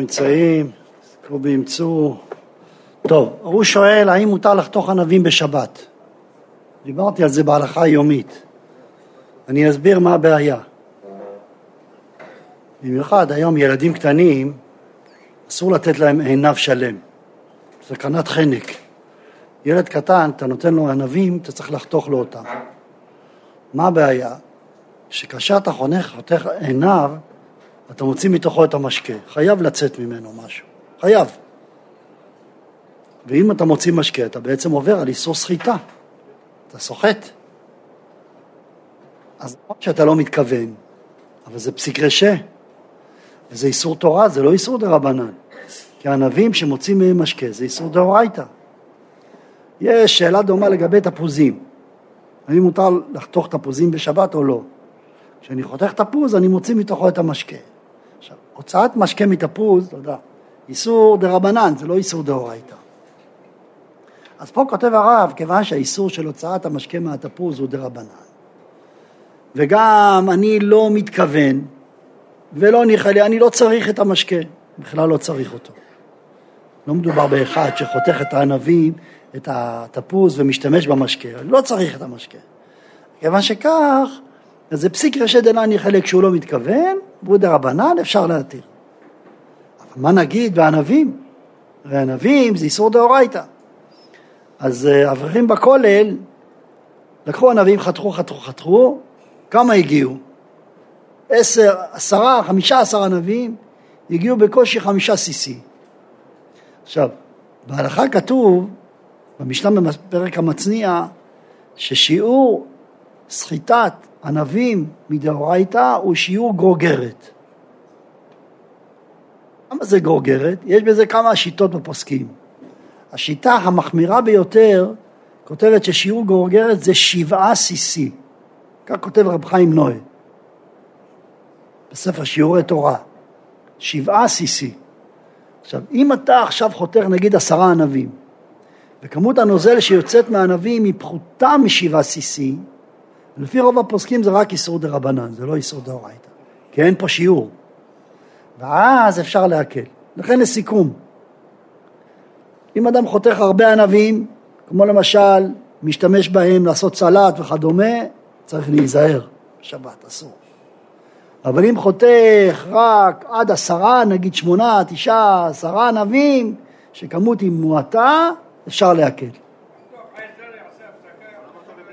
נמצאים, קובי ימצאו. טוב, הוא שואל האם מותר לחתוך ענבים בשבת. דיברתי על זה בהלכה היומית. אני אסביר מה הבעיה. במיוחד היום ילדים קטנים, אסור לתת להם עיניו שלם. סכנת חנק. ילד קטן, אתה נותן לו ענבים, אתה צריך לחתוך לו אותם. מה הבעיה? שכאשר אתה חונך, חותך עיניו, אתה מוציא מתוכו את המשקה. חייב לצאת ממנו משהו. חייב. ואם אתה מוציא משקה, אתה בעצם עובר על איסור סחיטה. אתה סוחט. אז נכון שאתה לא מתכוון, אבל זה פסיק רשה. וזה איסור תורה, זה לא איסור דה רבנן. כי הענבים שמוצאים מהם משקה זה איסור דאורייתא. יש שאלה דומה לגבי תפוזים. האם מותר לחתוך תפוזים בשבת או לא? כשאני חותך תפוז, אני מוציא מתוכו את המשקה. הוצאת משקה מתפוז, יודע, איסור דה רבנן, זה לא איסור דאורייתא. אז פה כותב הרב, כיוון שהאיסור של הוצאת המשקה מהתפוז הוא דה רבנן, וגם אני לא מתכוון, ולא ניחא אני לא צריך את המשקה, בכלל לא צריך אותו. לא מדובר באחד שחותך את הענבים, את התפוז ומשתמש במשקה, לא צריך את המשקה. כיוון שכך, אז זה פסיק רשת דנני חלק שהוא לא מתכוון, והוא דרבנן, אפשר להתיר. אבל מה נגיד בענבים? הרי ענבים זה איסור דאורייתא. אז אה, אברכים בכולל לקחו ענבים, חתכו, חתכו, חתכו, כמה הגיעו? עשר, עשרה, חמישה עשר ענבים, הגיעו בקושי חמישה סיסי. עכשיו, בהלכה כתוב, במשנה בפרק המצניע, ששיעור סחיטת ענבים מדאורייתא הוא שיעור גרוגרת. למה זה גרוגרת? יש בזה כמה שיטות בפוסקים. השיטה המחמירה ביותר כותבת ששיעור גרוגרת זה שבעה סיסי. כך כותב רב חיים נועה בספר שיעורי תורה. שבעה סיסי. עכשיו, אם אתה עכשיו חותך נגיד עשרה ענבים, וכמות הנוזל שיוצאת מהענבים היא פחותה משבעה סיסי, לפי רוב הפוסקים זה רק איסור דה רבנן, זה לא איסור דה אורייתא, כי אין פה שיעור. ואז אפשר להקל. לכן לסיכום, אם אדם חותך הרבה ענבים, כמו למשל משתמש בהם לעשות סלט וכדומה, צריך להיזהר, שבת אסור. אבל אם חותך רק עד עשרה, נגיד שמונה, תשעה, עשרה ענבים, שכמות היא מועטה, אפשר להקל.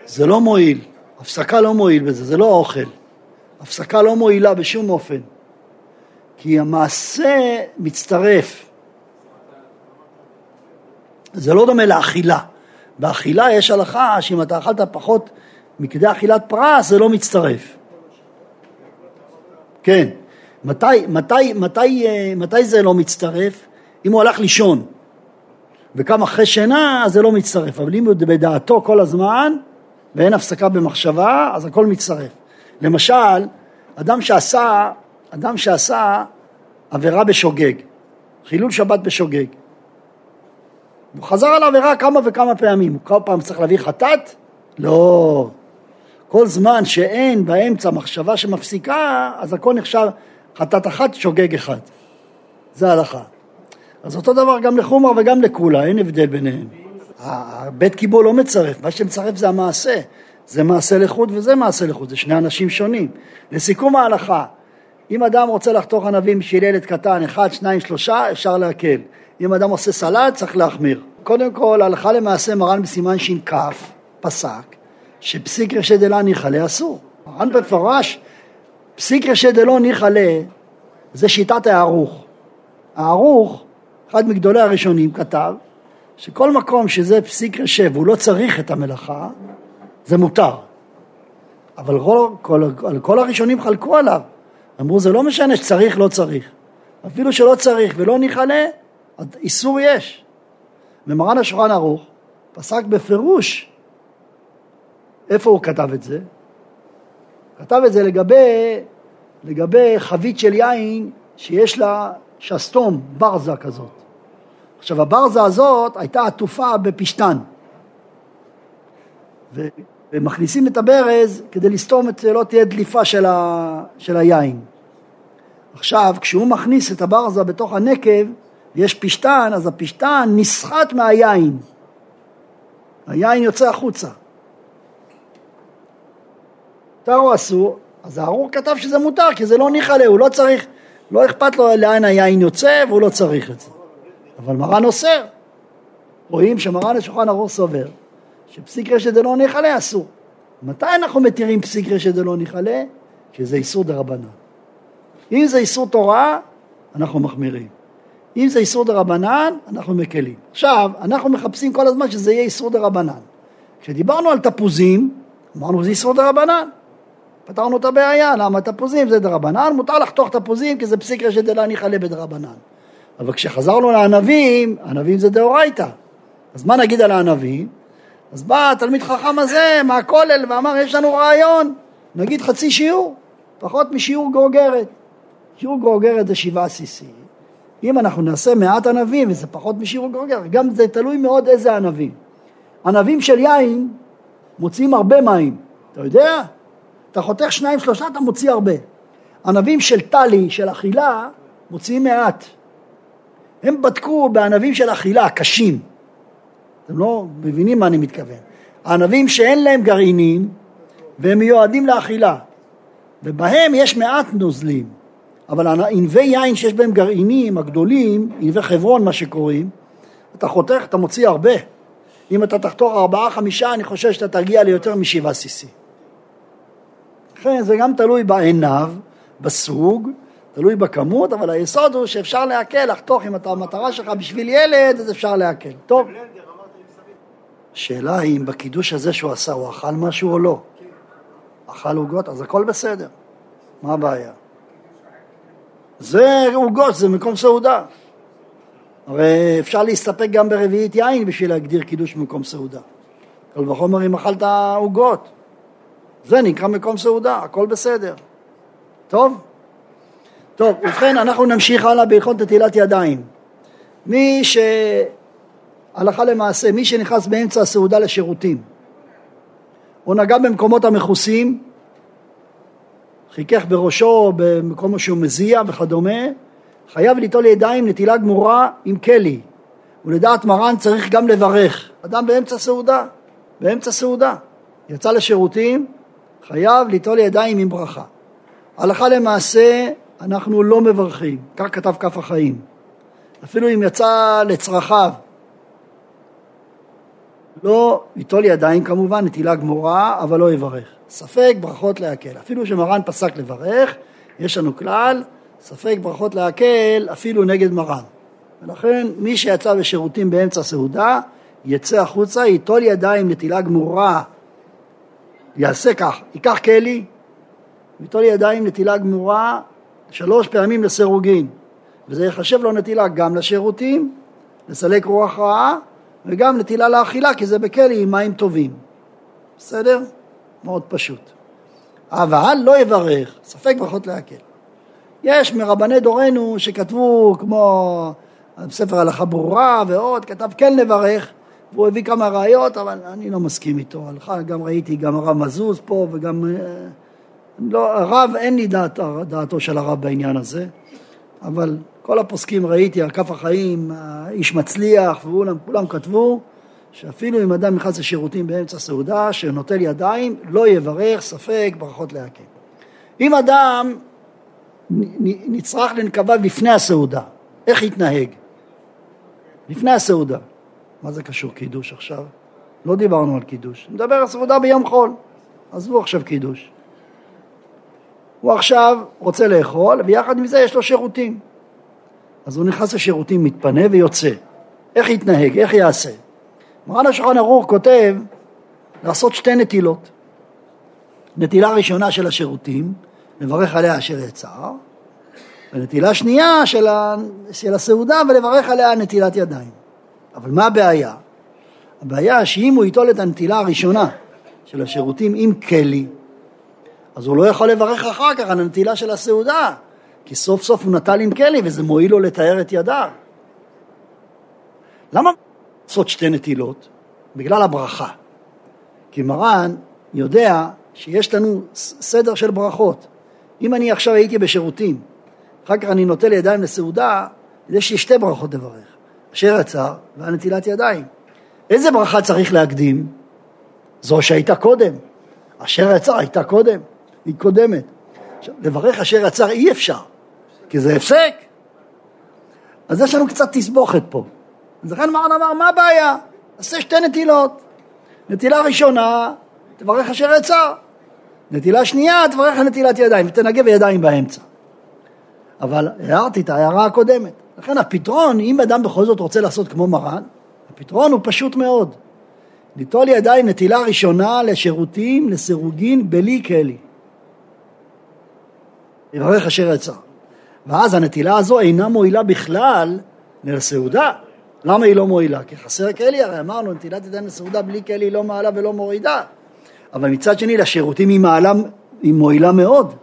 זה לא מועיל, הפסקה לא מועיל בזה, זה לא אוכל. הפסקה לא מועילה בשום אופן, כי המעשה מצטרף. זה לא דומה לאכילה. באכילה יש הלכה שאם אתה אכלת פחות מכדי אכילת פרס, זה לא מצטרף. כן. מתי, מתי, מתי, אה, מתי זה לא מצטרף? אם הוא הלך לישון וקם אחרי שינה, אז זה לא מצטרף. אבל אם הוא בדעתו כל הזמן ואין הפסקה במחשבה, אז הכל מצטרף. למשל, אדם שעשה, אדם שעשה עבירה בשוגג, חילול שבת בשוגג. הוא חזר על העבירה כמה וכמה פעמים. הוא כל פעם צריך להביא חטאת? לא. כל זמן שאין באמצע מחשבה שמפסיקה, אז הכל נחשב חטאת אחת, שוגג אחד. זה ההלכה. אז אותו דבר גם לחומר וגם לקולה, אין הבדל ביניהם. בית קיבול לא מצרף, מה שמצרף זה המעשה. זה מעשה לחוד וזה מעשה לחוד, זה שני אנשים שונים. לסיכום ההלכה, אם אדם רוצה לחתוך ענבים בשביל ילד קטן, אחד, שניים, שלושה, אפשר להקל. אם אדם עושה סלט, צריך להחמיר. קודם כל, הלכה למעשה מרן בסימן ש"כ פסק שפסיק רשת דלה ניחלה אסור. מרן במפורש, פסיק רשת דלא ניחלה זה שיטת הערוך. הערוך, אחד מגדולי הראשונים, כתב שכל מקום שזה פסיק רשת והוא לא צריך את המלאכה, זה מותר. אבל כל, כל, כל הראשונים חלקו עליו. אמרו, זה לא משנה שצריך, לא צריך. אפילו שלא צריך ולא ניחלה, איסור יש. ומרן השולחן ערוך פסק בפירוש איפה הוא כתב את זה? כתב את זה לגבי, לגבי חבית של יין שיש לה שסתום, ברזה כזאת. עכשיו הברזה הזאת הייתה עטופה בפשתן ומכניסים את הברז כדי לסתום את לא תהיה דליפה של, ה, של היין. עכשיו, כשהוא מכניס את הברזה בתוך הנקב, ויש פשטן, אז הפשטן נסחט מהיין. היין יוצא החוצה. מותר או אסור? אז הארור כתב שזה מותר, כי זה לא ניחא הוא לא צריך, לא אכפת לו לאן היין יוצא, והוא לא צריך את זה. אבל מרן אוסר. רואים שמרן השולחן ערוך סובר, שפסיק רשת דלא ניחא אסור. מתי אנחנו מתירים פסיק רשת דלא ניחא? כשזה איסור דרבנן. אם זה איסור תורה, אנחנו מחמירים. אם זה איסור דרבנן, אנחנו מקלים. עכשיו, אנחנו מחפשים כל הזמן שזה יהיה איסור דרבנן. כשדיברנו על תפוזים, אמרנו זה איסור דרבנן. פתרנו את הבעיה, למה תפוזים זה דרבנן, מותר לחתוך תפוזים כי זה פסיק רשת דלה ניחלה בדרבנן. אבל כשחזרנו לענבים, ענבים זה דאורייתא. אז מה נגיד על הענבים? אז בא התלמיד חכם הזה מהכולל ואמר יש לנו רעיון, נגיד חצי שיעור, פחות משיעור גרוגרת. שיעור גרוגרת זה שבעה סיסי. אם אנחנו נעשה מעט ענבים וזה פחות משיעור גרוגרת, גם זה תלוי מאוד איזה ענבים. ענבים של יין מוציאים הרבה מים, אתה יודע? אתה חותך שניים שלושה אתה מוציא הרבה. ענבים של טלי, של אכילה, מוציאים מעט. הם בדקו בענבים של אכילה, קשים. אתם לא מבינים מה אני מתכוון. הענבים שאין להם גרעינים והם מיועדים לאכילה ובהם יש מעט נוזלים אבל ענבי יין שיש בהם גרעינים הגדולים, ענבי חברון מה שקוראים, אתה חותך, אתה מוציא הרבה. אם אתה תחתוך ארבעה, חמישה, אני חושב שאתה תגיע ליותר משבעה סיסי. לכן זה גם תלוי בעיניו, בסוג, תלוי בכמות, אבל היסוד הוא שאפשר להקל, לחתוך, אם אתה המטרה שלך בשביל ילד, אז אפשר להקל. טוב. השאלה היא אם בקידוש הזה שהוא עשה, הוא אכל משהו או לא. אכל עוגות, אז הכל בסדר. מה הבעיה? זה עוגות, זה מקום סעודה. הרי אפשר להסתפק גם ברביעית יין בשביל להגדיר קידוש במקום סעודה. קל וחומר אם אכלת עוגות. זה נקרא מקום סעודה, הכל בסדר. טוב? טוב, ובכן אנחנו נמשיך הלאה בהלכות נטילת ידיים. מי ש... הלכה למעשה, מי שנכנס באמצע הסעודה לשירותים, או נגע במקומות המכוסים, חיכך בראשו במקום שהוא מזיע וכדומה, חייב ליטול ידיים נטילה גמורה עם כלי, ולדעת מרן צריך גם לברך. אדם באמצע סעודה, באמצע סעודה, יצא לשירותים, חייב ליטול ידיים עם ברכה. הלכה למעשה אנחנו לא מברכים, כך כתב כף החיים. אפילו אם יצא לצרכיו, לא ליטול ידיים כמובן, נטילה גמורה, אבל לא יברך. ספק ברכות להקל. אפילו שמרן פסק לברך, יש לנו כלל, ספק ברכות להקל אפילו נגד מרן. ולכן מי שיצא בשירותים באמצע סעודה, יצא החוצה, ייטול ידיים נטילה גמורה, יעשה כך, ייקח כלי, ייטול ידיים נטילה גמורה שלוש פעמים לסירוגין, וזה יחשב לו נטילה גם לשירותים, לסלק רוח רעה, וגם נטילה לאכילה, כי זה בכלי עם מים טובים. בסדר? מאוד פשוט. אבל לא יברך, ספק ברכות להקל. יש מרבני דורנו שכתבו כמו ספר הלכה ברורה ועוד, כתב כן לברך, והוא הביא כמה ראיות, אבל אני לא מסכים איתו. הלכה, גם ראיתי גם הרב מזוז פה וגם... לא, הרב, אין לי דעת, דעתו של הרב בעניין הזה, אבל כל הפוסקים ראיתי על כף החיים, איש מצליח, וכולם כולם כתבו שאפילו אם אדם נכנס לשירותים באמצע סעודה, שנוטל ידיים, לא יברך, ספק, ברכות להקל. אם אדם נצרך לנקבה לפני הסעודה, איך יתנהג? לפני הסעודה. מה זה קשור קידוש עכשיו? לא דיברנו על קידוש. נדבר על סעודה ביום חול. עזבו עכשיו קידוש. הוא עכשיו רוצה לאכול, ויחד עם זה יש לו שירותים. אז הוא נכנס לשירותים, מתפנה ויוצא. איך יתנהג? איך יעשה? מרן השולחן ערוך כותב לעשות שתי נטילות. נטילה ראשונה של השירותים, לברך עליה אשר יצר, ונטילה שנייה של, ה... של הסעודה ולברך עליה נטילת ידיים. אבל מה הבעיה? הבעיה שאם הוא ייטול את הנטילה הראשונה של השירותים עם כלי, אז הוא לא יכול לברך אחר כך על הנטילה של הסעודה, כי סוף סוף הוא נטל עם כלי וזה מועיל לו לתאר את ידיו. למה לעשות שתי נטילות? בגלל הברכה. כי מרן יודע שיש לנו סדר של ברכות. אם אני עכשיו הייתי בשירותים אחר כך אני נוטל ידיים לסעודה, יש לי שתי ברכות לברך, אשר יצר והנטילת ידיים. איזה ברכה צריך להקדים? זו שהייתה קודם. אשר יצר הייתה קודם, היא קודמת. עכשיו, לברך אשר יצר אי אפשר, כי זה הפסק. אז יש לנו קצת תסבוכת פה. אז לכן מרן אמר, מה הבעיה? עשה שתי נטילות. נטילה ראשונה, תברך אשר יצר. נטילה שנייה, תברך נטילת ידיים, ותנגב ידיים באמצע. אבל הערתי את ההערה הקודמת. לכן הפתרון, אם אדם בכל זאת רוצה לעשות כמו מרן, הפתרון הוא פשוט מאוד. ליטול ידיים נטילה ראשונה לשירותים, לסירוגין, בלי כלי. יברך אשר יצא. ואז הנטילה הזו אינה מועילה בכלל לסעודה. למה היא לא מועילה? כי חסר כלי, הרי אמרנו, נטילת ידיים לסעודה בלי כלי היא לא מעלה ולא מורידה. אבל מצד שני, לשירותים היא, מעלה, היא מועילה מאוד.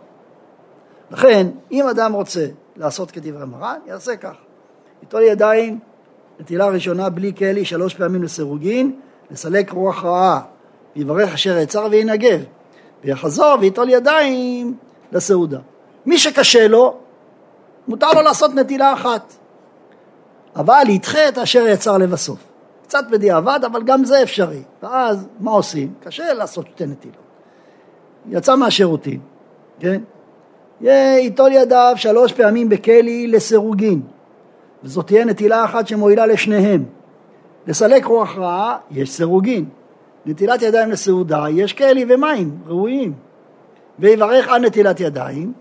לכן, אם אדם רוצה לעשות כדברי מרן, יעשה כך. ליטול ידיים, נטילה ראשונה בלי כלי, שלוש פעמים לסירוגין, לסלק רוח רעה, ויברך אשר יצר וינגב, ויחזור ויטול ידיים לסעודה. מי שקשה לו, מותר לו לעשות נטילה אחת, אבל ידחה את אשר יצר לבסוף. קצת בדיעבד, אבל גם זה אפשרי. ואז מה עושים? קשה לעשות שתי נטילות. יצא מהשירותים, כן? ייטול ידיו שלוש פעמים בכלי לסירוגין, וזאת תהיה נטילה אחת שמועילה לשניהם. לסלק רוח רעה, יש סירוגין. נטילת ידיים לסעודה, יש כלי ומים ראויים. ויברך על נטילת ידיים,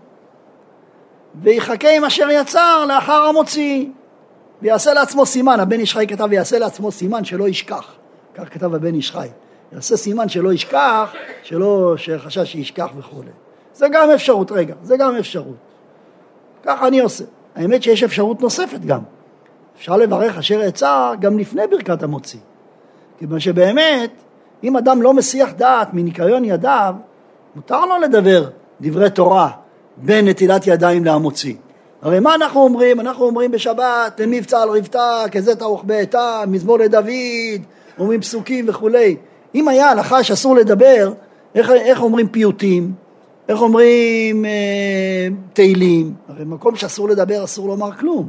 ויחכה עם אשר יצר לאחר המוציא, ויעשה לעצמו סימן, הבן איש חי כתב ויעשה לעצמו סימן שלא ישכח, כך כתב הבן איש חי, יעשה סימן שלא ישכח, שלא, שחשש שישכח וכולי. זה גם אפשרות, רגע, זה גם אפשרות. ככה אני עושה. האמת שיש אפשרות נוספת גם. אפשר לברך אשר יצא גם לפני ברכת המוציא. כיוון שבאמת, אם אדם לא מסיח דעת מניקיון ידיו, מותר לו לדבר דברי תורה בין נטילת ידיים להמוציא. הרי מה אנחנו אומרים? אנחנו אומרים בשבת, למבצע על רבתה, כזה תערוך בעתה, מזמור לדוד, אומרים פסוקים וכולי. אם היה הלכה שאסור לדבר, איך, איך אומרים פיוטים? איך אומרים אה, תהילים? הרי במקום שאסור לדבר אסור לומר כלום.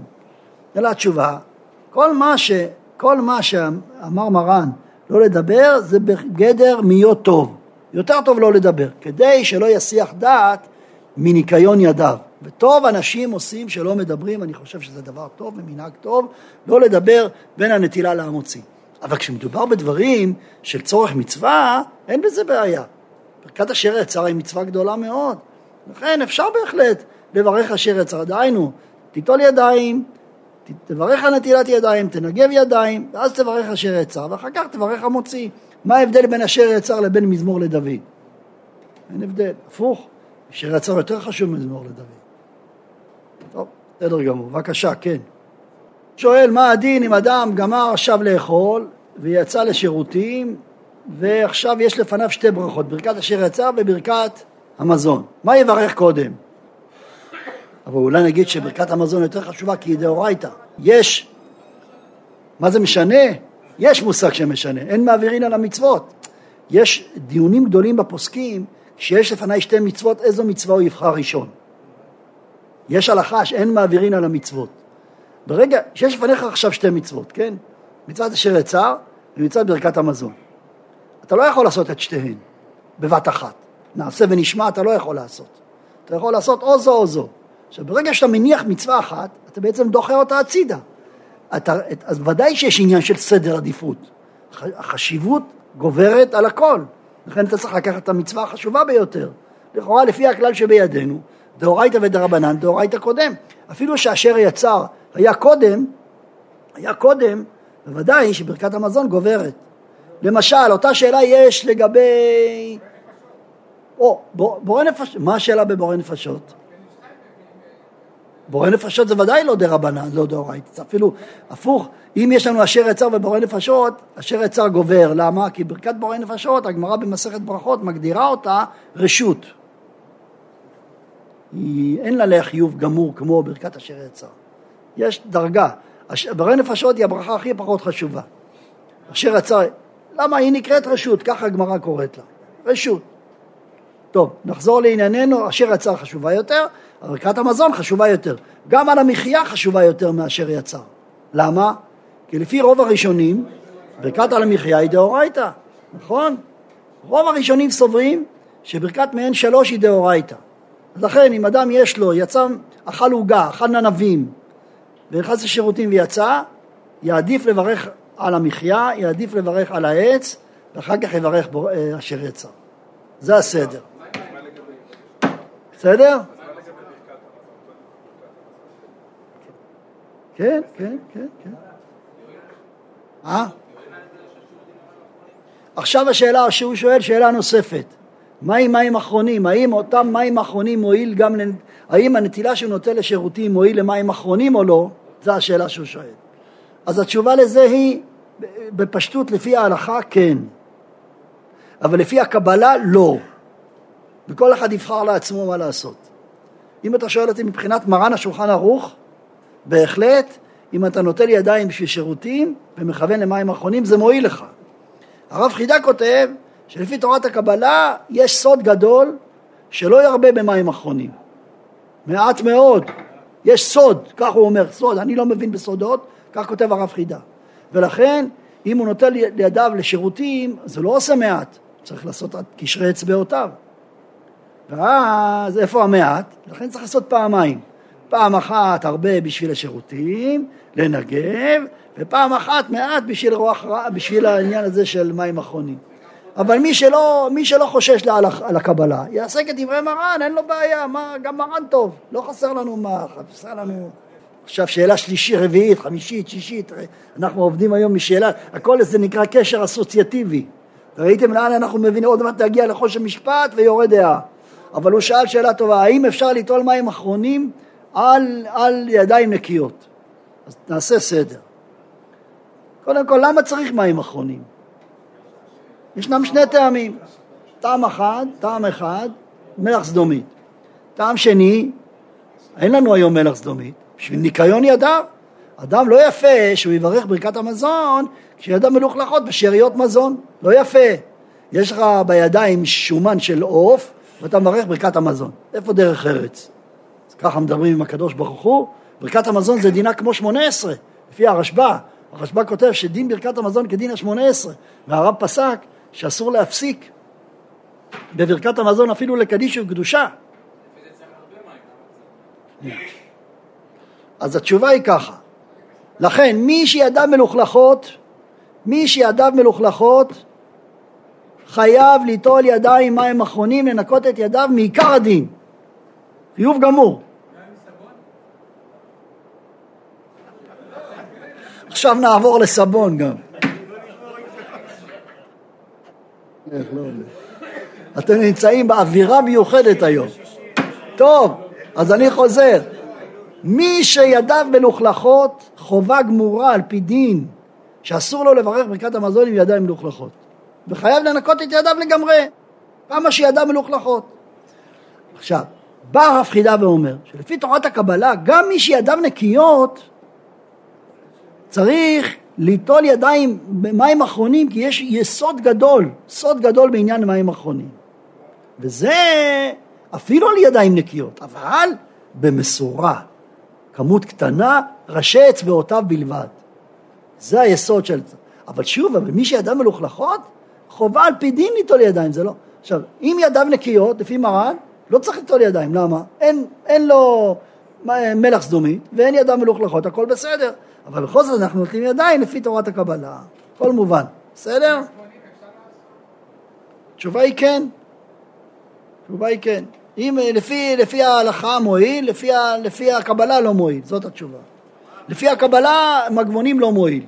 אלא התשובה, כל מה, ש, כל מה שאמר מרן לא לדבר זה בגדר מיות טוב. יותר טוב לא לדבר, כדי שלא יסיח דעת מניקיון ידיו. וטוב אנשים עושים שלא מדברים, אני חושב שזה דבר טוב ומנהג טוב, לא לדבר בין הנטילה להמוציא. אבל כשמדובר בדברים של צורך מצווה, אין בזה בעיה. ברכת אשר יצר היא מצווה גדולה מאוד. לכן אפשר בהחלט לברך אשר יצר. דהיינו, תיטול ידיים, תברך על נטילת ידיים, תנגב ידיים, ואז תברך אשר יצר, ואחר כך תברך המוציא. מה ההבדל בין אשר יצר לבין מזמור לדוד? אין הבדל, הפוך, יצר יותר חשוב ממזמור לדוד. טוב, בסדר גמור, בבקשה, כן. שואל, מה הדין אם אדם גמר עכשיו לאכול ויצא לשירותים ועכשיו יש לפניו שתי ברכות, ברכת אשר יצר וברכת המזון. מה יברך קודם? אבל אולי נגיד שברכת המזון יותר חשובה כי היא דאורייתא. יש, מה זה משנה? יש מושג שמשנה, אין מעבירין על המצוות. יש דיונים גדולים בפוסקים שיש לפניי שתי מצוות, איזו מצווה הוא יבחר ראשון. יש הלכה שאין מעבירין על המצוות. ברגע שיש לפניך עכשיו שתי מצוות, כן? מצוות אשר יצר ומצוות ברכת המזון. אתה לא יכול לעשות את שתיהן בבת אחת. נעשה ונשמע אתה לא יכול לעשות. אתה יכול לעשות או זו או זו. עכשיו, ברגע שאתה מניח מצווה אחת, אתה בעצם דוחה אותה הצידה. אתה, אז ודאי שיש עניין של סדר עדיפות. החשיבות גוברת על הכל. לכן אתה צריך לקחת את המצווה החשובה ביותר. לכאורה, לפי הכלל שבידינו, דאורייתא ודרבנן, דאורייתא קודם. אפילו שאשר יצר היה קודם, היה קודם, בוודאי שברכת המזון גוברת. למשל, אותה שאלה יש לגבי... או, בורא נפשות, מה השאלה בבורא נפשות? בורא נפשות זה ודאי לא דרבנן, לא דאורייתא, זה אפילו הפוך, אם יש לנו אשר יצר ובורא נפשות, אשר יצר גובר, למה? כי ברכת בורא נפשות, הגמרא במסכת ברכות מגדירה אותה רשות. היא, אין לה לחיוב גמור כמו ברכת אשר יצר. יש דרגה. בורא נפשות היא הברכה הכי פחות חשובה. אשר יצר, למה היא נקראת רשות? ככה הגמרא קוראת לה. רשות. טוב, נחזור לענייננו, אשר יצר חשובה יותר, ברכת המזון חשובה יותר. גם על המחיה חשובה יותר מאשר יצר. למה? כי לפי רוב הראשונים, ברכת על המחיה היא דאורייתא, נכון? רוב הראשונים סוברים שברכת מעין שלוש היא דאורייתא. אז לכן אם אדם יש לו, יצא, אכל עוגה, אכל ננבים, ונכנס לשירותים ויצא, יעדיף לברך על המחיה, יעדיף לברך על העץ, ואחר כך יברך בו, אה, אשר יצא. זה הסדר. בסדר? כן, כן, כן, כן. אה? עכשיו השאלה שהוא שואל, שאלה נוספת. מה עם מים אחרונים? האם אותם מים אחרונים מועיל גם, האם הנטילה שהוא נוטה לשירותים מועיל למים אחרונים או לא? זו השאלה שהוא שואל. אז התשובה לזה היא, בפשטות לפי ההלכה, כן. אבל לפי הקבלה, לא. וכל אחד יבחר לעצמו מה לעשות. אם אתה שואל אותי מבחינת מרן השולחן ערוך, בהחלט, אם אתה נוטל ידיים בשביל שירותים ומכוון למים אחרונים, זה מועיל לך. הרב חידה כותב שלפי תורת הקבלה יש סוד גדול שלא ירבה במים אחרונים. מעט מאוד. יש סוד, כך הוא אומר, סוד, אני לא מבין בסודות, כך כותב הרב חידה. ולכן, אם הוא נוטל ידיו לשירותים, זה לא עושה מעט, צריך לעשות עד קשרי אצבעותיו. ואז איפה המעט? לכן צריך לעשות פעמיים. פעם אחת הרבה בשביל השירותים, לנגב, ופעם אחת מעט בשביל, רוח, בשביל העניין הזה של מים אחרונים. אבל מי שלא, מי שלא חושש לה על הקבלה, יעשה כדברי מרן, אין לו בעיה, מה, גם מרן טוב, לא חסר לנו מה, חסר לנו... עכשיו שאלה שלישית, רביעית, חמישית, שישית, אנחנו עובדים היום משאלה, הכל זה נקרא קשר אסוציאטיבי. ראיתם לאן אנחנו מבינים, עוד מעט להגיע לחוש המשפט ויורד דעה. אבל הוא שאל שאלה טובה, האם אפשר ליטול מים אחרונים על, על ידיים נקיות? אז נעשה סדר. קודם כל, למה צריך מים אחרונים? ישנם שני טעמים. טעם אחד, טעם אחד, מלח סדומית. טעם שני, אין לנו היום מלח סדומית, בשביל ניקיון ידיו. אדם לא יפה שהוא יברך ברכת המזון כשידיו מלוכלכות בשאריות מזון, לא יפה. יש לך בידיים שומן של עוף ואתה מברך ברכת המזון. איפה דרך ארץ? ככה מדברים עם הקדוש ברוך הוא, ברכת המזון זה דינה כמו שמונה עשרה, לפי הרשב"א. הרשב"א כותב שדין ברכת המזון כדין השמונה עשרה, והרב פסק שאסור להפסיק בברכת המזון אפילו לקדיש וקדושה. אז התשובה היא ככה, לכן מי שידיו מלוכלכות, מי שידיו מלוכלכות חייב ליטול ידיים מים אחרונים לנקות את ידיו מעיקר הדין. חיוב גמור. עכשיו נעבור לסבון גם. אתם נמצאים באווירה מיוחדת היום. טוב, אז אני חוזר. מי שידיו מלוכלכות, חובה גמורה על פי דין, שאסור לו לברך ברכת המזון עם ידיים מלוכלכות. וחייב לנקות את ידיו לגמרי, כמה שידיו מלוכלכות. עכשיו, בא הרב חידה ואומר שלפי תורת הקבלה, גם מי שידיו נקיות, צריך ליטול ידיים במים אחרונים, כי יש יסוד גדול, סוד גדול בעניין מים אחרונים. וזה אפילו על ידיים נקיות, אבל במשורה. כמות קטנה, ראשי אצבעותיו בלבד. זה היסוד של זה. אבל שוב, אבל מי שידיו מלוכלכות, חובה על פי דין ליטול ידיים, זה לא... עכשיו, אם ידיו נקיות, לפי מרן, לא צריך ליטול ידיים, למה? אין, אין לו מלח סדומית ואין ידיו מלוכלכות, הכל בסדר. אבל בכל זאת אנחנו נותנים ידיים לפי תורת הקבלה, הכל מובן, בסדר? התשובה היא כן. התשובה היא כן. אם לפי, לפי ההלכה מועיל, לפי, לפי הקבלה לא מועיל, זאת התשובה. לפי הקבלה מגבונים לא מועיל.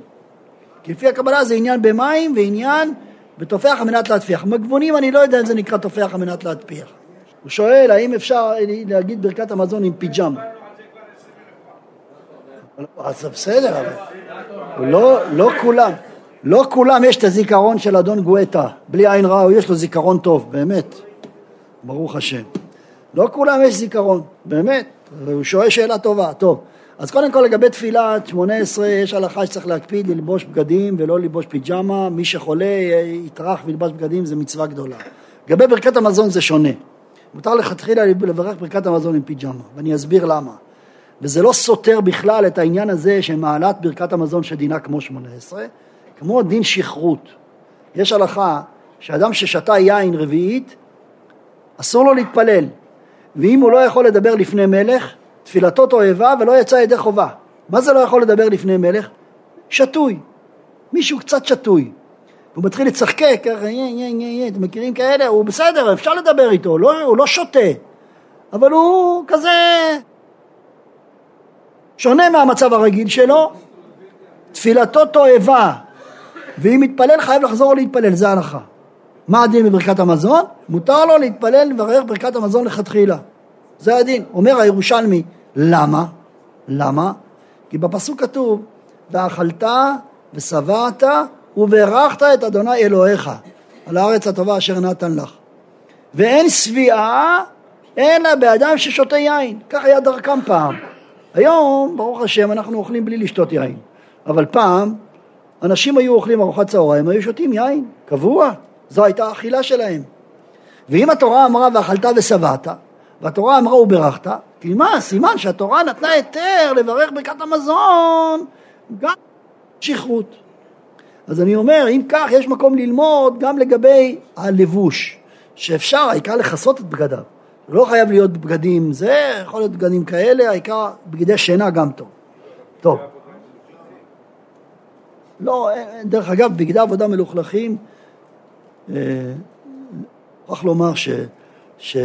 כי לפי הקבלה זה עניין במים ועניין בתופח על מנת להטפיח. מגבונים אני לא יודע אם זה נקרא תופח על מנת להטפיח. הוא שואל האם אפשר להגיד ברכת המזון עם פיג'מה. אז בסדר, לא, לא כולם, לא כולם יש את הזיכרון של אדון גואטה, בלי עין רעה, יש לו זיכרון טוב, באמת, ברוך השם. לא כולם יש זיכרון, באמת, הוא שואל שאלה טובה, טוב. אז קודם כל לגבי תפילה, 18, יש הלכה שצריך להקפיד ללבוש בגדים ולא ללבוש פיג'מה, מי שחולה יטרח וילבש בגדים זה מצווה גדולה. לגבי ברכת המזון זה שונה, מותר לכתחילה לברך ברכת המזון עם פיג'מה, ואני אסביר למה. וזה לא סותר בכלל את העניין הזה שמעלת ברכת המזון שדינה כמו שמונה עשרה, כמו דין שכרות. יש הלכה שאדם ששתה יין רביעית, אסור לו להתפלל, ואם הוא לא יכול לדבר לפני מלך, תפילתו תועבה ולא יצא ידי חובה. מה זה לא יכול לדבר לפני מלך? שתוי. מישהו קצת שתוי. הוא מתחיל לצחקק, ככה, יה, יה, יה, יה, אתם מכירים כאלה? הוא בסדר, אפשר לדבר איתו, לא, הוא לא שותה, אבל הוא כזה שונה מהמצב הרגיל שלו, תפילתו תועבה, ואם מתפלל חייב לחזור להתפלל, זה ההלכה. מה הדין בברכת המזון? מותר לו להתפלל לברך ברכת המזון לכתחילה. זה הדין. אומר הירושלמי, למה? למה? כי בפסוק כתוב, ואכלת ושבעת וברכת את אדוני אלוהיך על הארץ הטובה אשר נתן לך. ואין שביעה אלא באדם ששותה יין. כך היה דרכם פעם. היום, ברוך השם, אנחנו אוכלים בלי לשתות יין. אבל פעם, אנשים היו אוכלים ארוחת צהריים, היו שותים יין, קבוע. זו הייתה האכילה שלהם. ואם התורה אמרה ואכלת ושבעת, והתורה אמרה וברכת, תלמד, סימן שהתורה נתנה היתר לברך ברכת המזון גם שכרות. אז אני אומר, אם כך, יש מקום ללמוד גם לגבי הלבוש, שאפשר, העיקר לכסות את בגדיו. לא חייב להיות בגדים זה, יכול להיות בגדים כאלה, העיקר בגדי שינה גם טוב. טוב. לא, דרך אגב, בגדי עבודה מלוכלכים, מוכרח לומר ש, ש,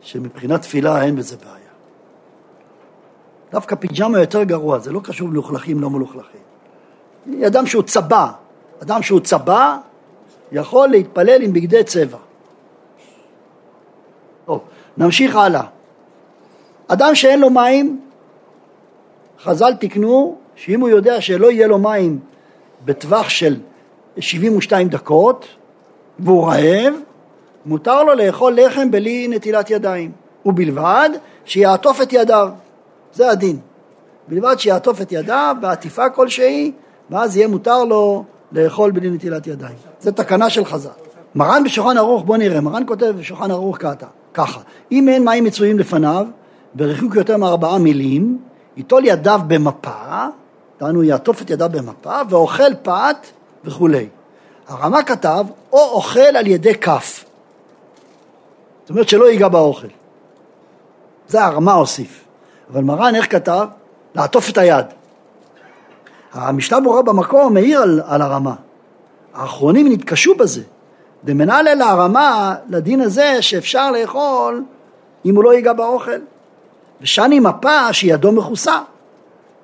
שמבחינת תפילה אין בזה בעיה. דווקא פיג'מה יותר גרוע, זה לא קשור מלוכלכים, לא מלוכלכים. אדם שהוא צבע, אדם שהוא צבע יכול להתפלל עם בגדי צבע. טוב, נמשיך הלאה. אדם שאין לו מים, חז"ל תיקנו שאם הוא יודע שלא יהיה לו מים בטווח של 72 דקות והוא רעב, מותר לו לאכול לחם בלי נטילת ידיים, ובלבד שיעטוף את ידיו, זה הדין. בלבד שיעטוף את ידיו בעטיפה כלשהי, ואז יהיה מותר לו לאכול בלי נטילת ידיים. זו תקנה של חז"ל. מרן בשולחן ערוך, בוא נראה, מרן כותב בשולחן ערוך ככה, אם אין מים מצויים לפניו, בריחוק יותר מארבעה מילים, ייטול ידיו במפה, דהיינו יעטוף את ידיו במפה, ואוכל פת וכולי. הרמ"א כתב, או אוכל על ידי כף. זאת אומרת שלא ייגע באוכל. זה הרמ"א הוסיף. אבל מרן איך כתב? לעטוף את היד. המשנה ברורה במקום מעיר על, על הרמה. האחרונים נתקשו בזה. דמנהל אל הרמה לדין הזה שאפשר לאכול אם הוא לא ייגע באוכל. ושני מפה שידו מכוסה,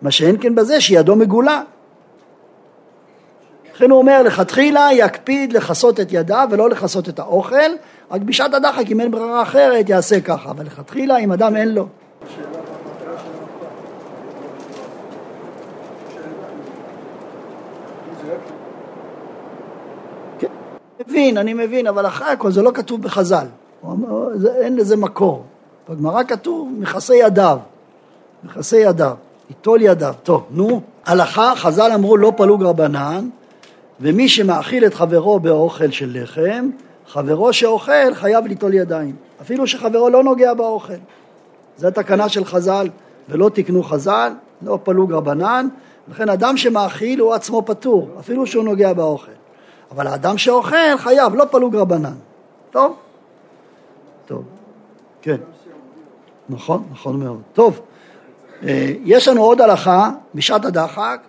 מה שאין כן בזה שידו מגולה. לכן הוא אומר לכתחילה יקפיד לכסות את ידיו ולא לכסות את האוכל, רק בשעת הדחק אם אין ברירה אחרת יעשה ככה, אבל לכתחילה אם אדם אין לו. מבין, אני מבין, אבל אחרי הכל זה לא כתוב בחז"ל, אין לזה מקור. בגמרא כתוב מכסי ידיו, מכסי ידיו, ייטול ידיו. טוב, נו, הלכה, חז"ל אמרו לא פלוג רבנן, ומי שמאכיל את חברו באוכל של לחם, חברו שאוכל חייב ליטול ידיים, אפילו שחברו לא נוגע באוכל. זו תקנה של חז"ל, ולא תקנו חז"ל, לא פלוג רבנן, לכן אדם שמאכיל הוא עצמו פטור, אפילו שהוא נוגע באוכל. אבל האדם שאוכל חייב, לא פלוג רבנן. טוב? טוב, כן. נכון, נכון מאוד. טוב, אה, יש לנו עוד הלכה בשעת הדחק,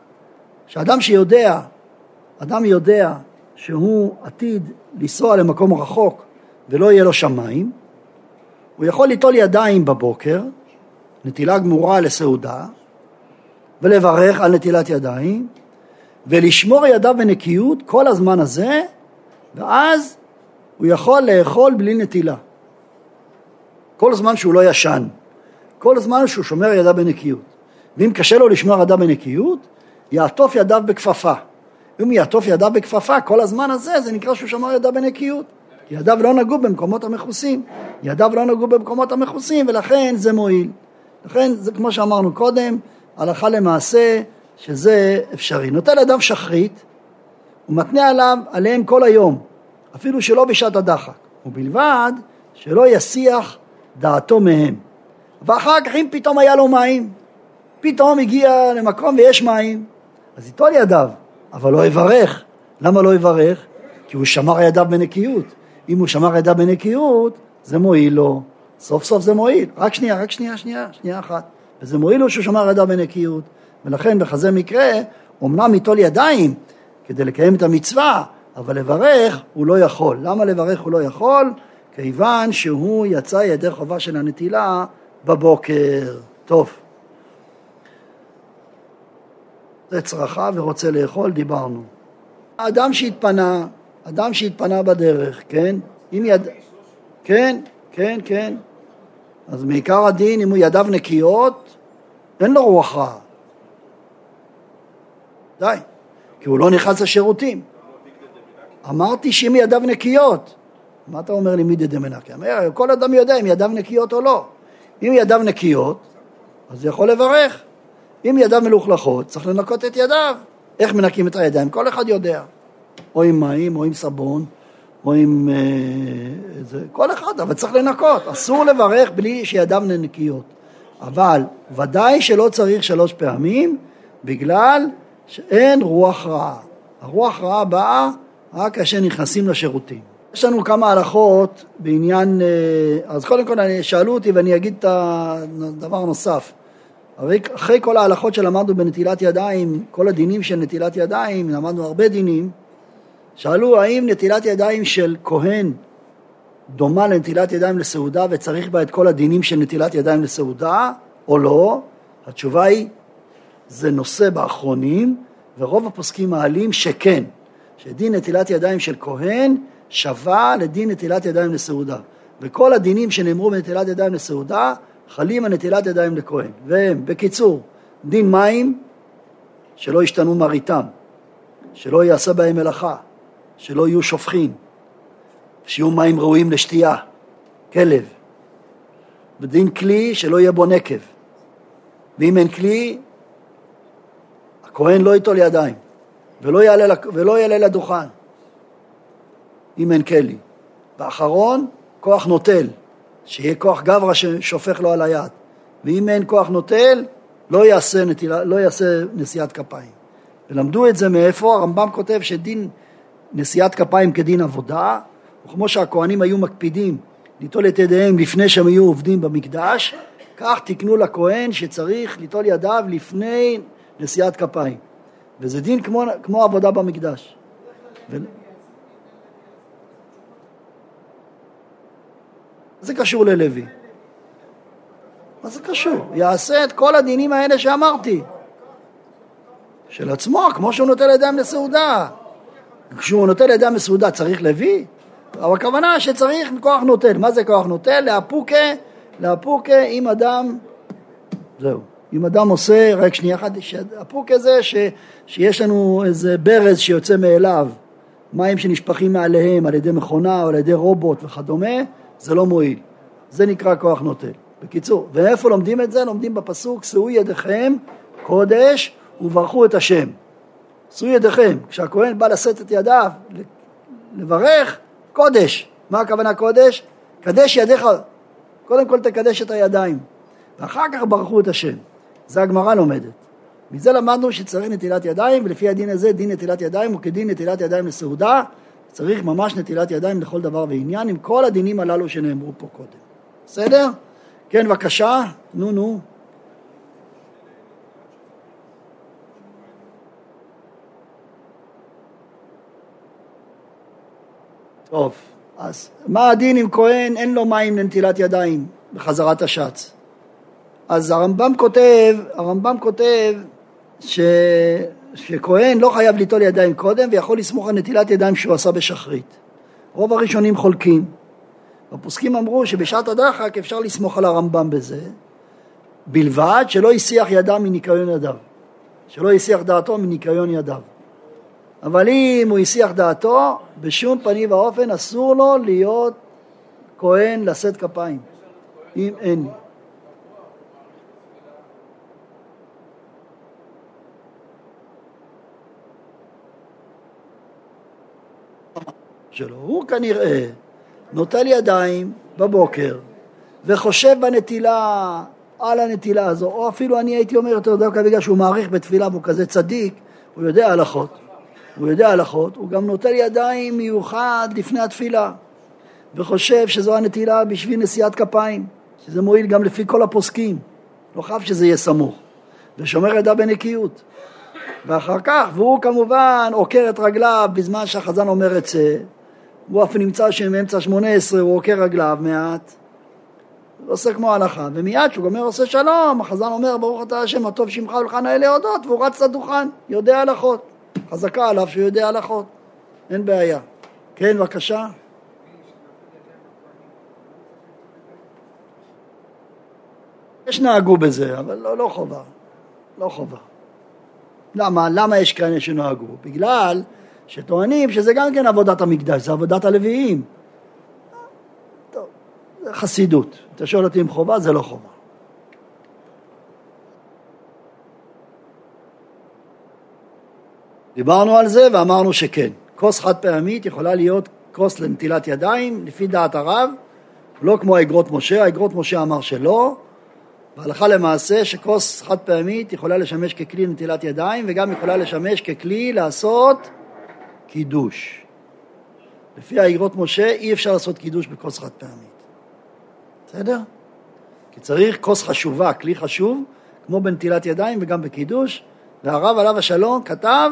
שאדם שיודע, אדם יודע שהוא עתיד לנסוע למקום רחוק ולא יהיה לו שמיים, הוא יכול ליטול ידיים בבוקר, נטילה גמורה לסעודה, ולברך על נטילת ידיים, ולשמור ידיו בנקיות כל הזמן הזה, ואז הוא יכול לאכול בלי נטילה. כל זמן שהוא לא ישן, כל זמן שהוא שומר ידיו בנקיות. ואם קשה לו לשמור ידיו בנקיות, יעטוף ידיו בכפפה. אם יעטוף ידיו בכפפה, כל הזמן הזה, זה נקרא שהוא שמר ידיו בנקיות. כי ידיו לא נגעו במקומות המכוסים. ידיו לא נגעו במקומות המכוסים, ולכן זה מועיל. לכן, זה כמו שאמרנו קודם, הלכה למעשה, שזה אפשרי. נוטל אדם שחרית, הוא מתנה עליו, עליהם כל היום, אפילו שלא בשעת הדחק, ובלבד שלא יסיח דעתו מהם. ואחר כך אם פתאום היה לו מים, פתאום הגיע למקום ויש מים, אז ייטול ידיו, אבל לא יברך. למה לא יברך? כי הוא שמר ידיו בנקיות. אם הוא שמר ידיו בנקיות, זה מועיל לו. סוף סוף זה מועיל. רק שנייה, רק שנייה, שנייה, שנייה אחת. וזה מועיל לו שהוא שמר ידיו בנקיות. ולכן בכזה מקרה, אמנם ייטול ידיים כדי לקיים את המצווה, אבל לברך הוא לא יכול. למה לברך הוא לא יכול? כיוון שהוא יצא ידי חובה של הנטילה בבוקר. טוב. זה צרכה ורוצה לאכול, דיברנו. האדם שהתפנה, אדם שהתפנה בדרך, כן? אם יד... כן, כן, כן. אז מעיקר הדין, אם הוא ידיו נקיות, אין לו רוח רעה. די. כי הוא לא נכנס לשירותים. אמרתי שאם ידיו נקיות. מה אתה אומר לי מידי דמנקי? כל אדם יודע אם ידיו נקיות או לא. אם ידיו נקיות, אז הוא יכול לברך. אם ידיו מלוכלכות, צריך לנקות את ידיו. איך מנקים את הידיים? כל אחד יודע. או עם מים, או עם סבון, או עם... אה, זה, כל אחד, אבל צריך לנקות. אסור לברך בלי שידיו נקיות. אבל ודאי שלא צריך שלוש פעמים, בגלל שאין רוח רעה. הרוח רעה באה רק כאשר נכנסים לשירותים. יש לנו כמה הלכות בעניין, אה, אז קודם כל שאלו אותי ואני אגיד את הדבר הנוסף. אחרי כל ההלכות שלמדנו בנטילת ידיים, כל הדינים של נטילת ידיים, למדנו הרבה דינים, שאלו האם נטילת ידיים של כהן דומה לנטילת ידיים לסעודה וצריך בה את כל הדינים של נטילת ידיים לסעודה או לא? התשובה היא, זה נושא באחרונים, ורוב הפוסקים מעלים שכן, שדין נטילת ידיים של כהן שווה לדין נטילת ידיים לסעודה. וכל הדינים שנאמרו בנטילת ידיים לסעודה חלים על נטילת ידיים לכהן. והם, בקיצור, דין מים שלא ישתנו מריתם, שלא יעשה בהם מלאכה, שלא יהיו שופכים, שיהיו מים ראויים לשתייה, כלב. ודין כלי שלא יהיה בו נקב. ואם אין כלי, הכהן לא ייטול ידיים ולא יעלה, ולא יעלה לדוכן אם אין כלי. ואחרון, כוח נוטל, שיהיה כוח גברא ששופך לו על היד. ואם אין כוח נוטל, לא יעשה, נטילה, לא יעשה נשיאת כפיים. ולמדו את זה מאיפה? הרמב"ם כותב שדין נשיאת כפיים כדין עבודה, וכמו שהכוהנים היו מקפידים ליטול את ידיהם לפני שהם היו עובדים במקדש, כך תקנו לכהן שצריך ליטול ידיו לפני נשיאת כפיים. וזה דין כמו, כמו עבודה במקדש. ו... זה קשור ללוי? מה זה קשור? יעשה את כל הדינים האלה שאמרתי. של עצמו, כמו שהוא נוטל ידיים לסעודה. כשהוא נוטל ידיים לסעודה צריך לוי? אבל הכוונה שצריך כוח נוטל. מה זה כוח נוטל? לאפוקה, לאפוקה אם אדם, זהו. אם אדם עושה, רק שנייה אחת, הפוק הזה ש, שיש לנו איזה ברז שיוצא מאליו, מים שנשפכים מעליהם על ידי מכונה או על ידי רובוט וכדומה, זה לא מועיל. זה נקרא כוח נוטל. בקיצור, ואיפה לומדים את זה? לומדים בפסוק, שאו ידיכם קודש וברכו את השם. שאו ידיכם. כשהכהן בא לשאת את ידיו, לברך, קודש. מה הכוונה קודש? קדש ידיך. קודם כל תקדש את הידיים, ואחר כך ברכו את השם. זה הגמרא לומדת. מזה למדנו שצריך נטילת ידיים, ולפי הדין הזה דין נטילת ידיים הוא כדין נטילת ידיים לסעודה, צריך ממש נטילת ידיים לכל דבר ועניין, עם כל הדינים הללו שנאמרו פה קודם. בסדר? כן, בבקשה, נו נו. טוב, אז מה הדין אם כהן אין לו מים לנטילת ידיים בחזרת השץ? אז הרמב"ם כותב, הרמב"ם כותב ש... שכהן לא חייב ליטול ידיים קודם ויכול לסמוך על נטילת ידיים שהוא עשה בשחרית. רוב הראשונים חולקים. הפוסקים אמרו שבשעת הדחק אפשר לסמוך על הרמב"ם בזה, בלבד שלא הסיח ידם מניקיון ידיו, שלא הסיח דעתו מניקיון ידיו. אבל אם הוא הסיח דעתו, בשום פנים ואופן אסור לו להיות כהן לשאת כפיים, אם אין. שלו. הוא כנראה, נוטל ידיים בבוקר וחושב בנטילה על הנטילה הזו, או אפילו אני הייתי אומר יותר דווקא בגלל שהוא מעריך בתפילה והוא כזה צדיק, הוא יודע הלכות, הוא יודע הלכות, הוא גם נוטל ידיים מיוחד לפני התפילה וחושב שזו הנטילה בשביל נשיאת כפיים, שזה מועיל גם לפי כל הפוסקים, לא חייב שזה יהיה סמוך, ושומר ידה בנקיות. ואחר כך, והוא כמובן עוקר את רגליו בזמן שהחזן אומר את זה, הוא אף נמצא שמאמצע שמונה עשרה הוא עוקר רגליו מעט, עושה כמו ההלכה, ומיד כשהוא גומר עושה שלום, החזן אומר ברוך אתה השם הטוב שמך ולך נאה להודות, והוא רץ לדוכן, יודע הלכות, חזקה עליו שהוא יודע הלכות, אין בעיה. כן, בבקשה. יש נהגו בזה, אבל לא, לא חובה, לא חובה. למה? למה יש כאלה שנהגו? בגלל שטוענים שזה גם כן עבודת המקדש, זה עבודת הלוויים. טוב, זה חסידות. אתה שואל אותי אם חובה, זה לא חובה. דיברנו על זה ואמרנו שכן. כוס חד פעמית יכולה להיות כוס לנטילת ידיים, לפי דעת הרב, לא כמו האגרות משה, האגרות משה אמר שלא, והלכה למעשה שכוס חד פעמית יכולה לשמש ככלי לנטילת ידיים וגם יכולה לשמש ככלי לעשות קידוש. לפי האגרות משה אי אפשר לעשות קידוש בכוס חד פעמית. בסדר? כי צריך כוס חשובה, כלי חשוב, כמו בנטילת ידיים וגם בקידוש, והרב עליו השלום כתב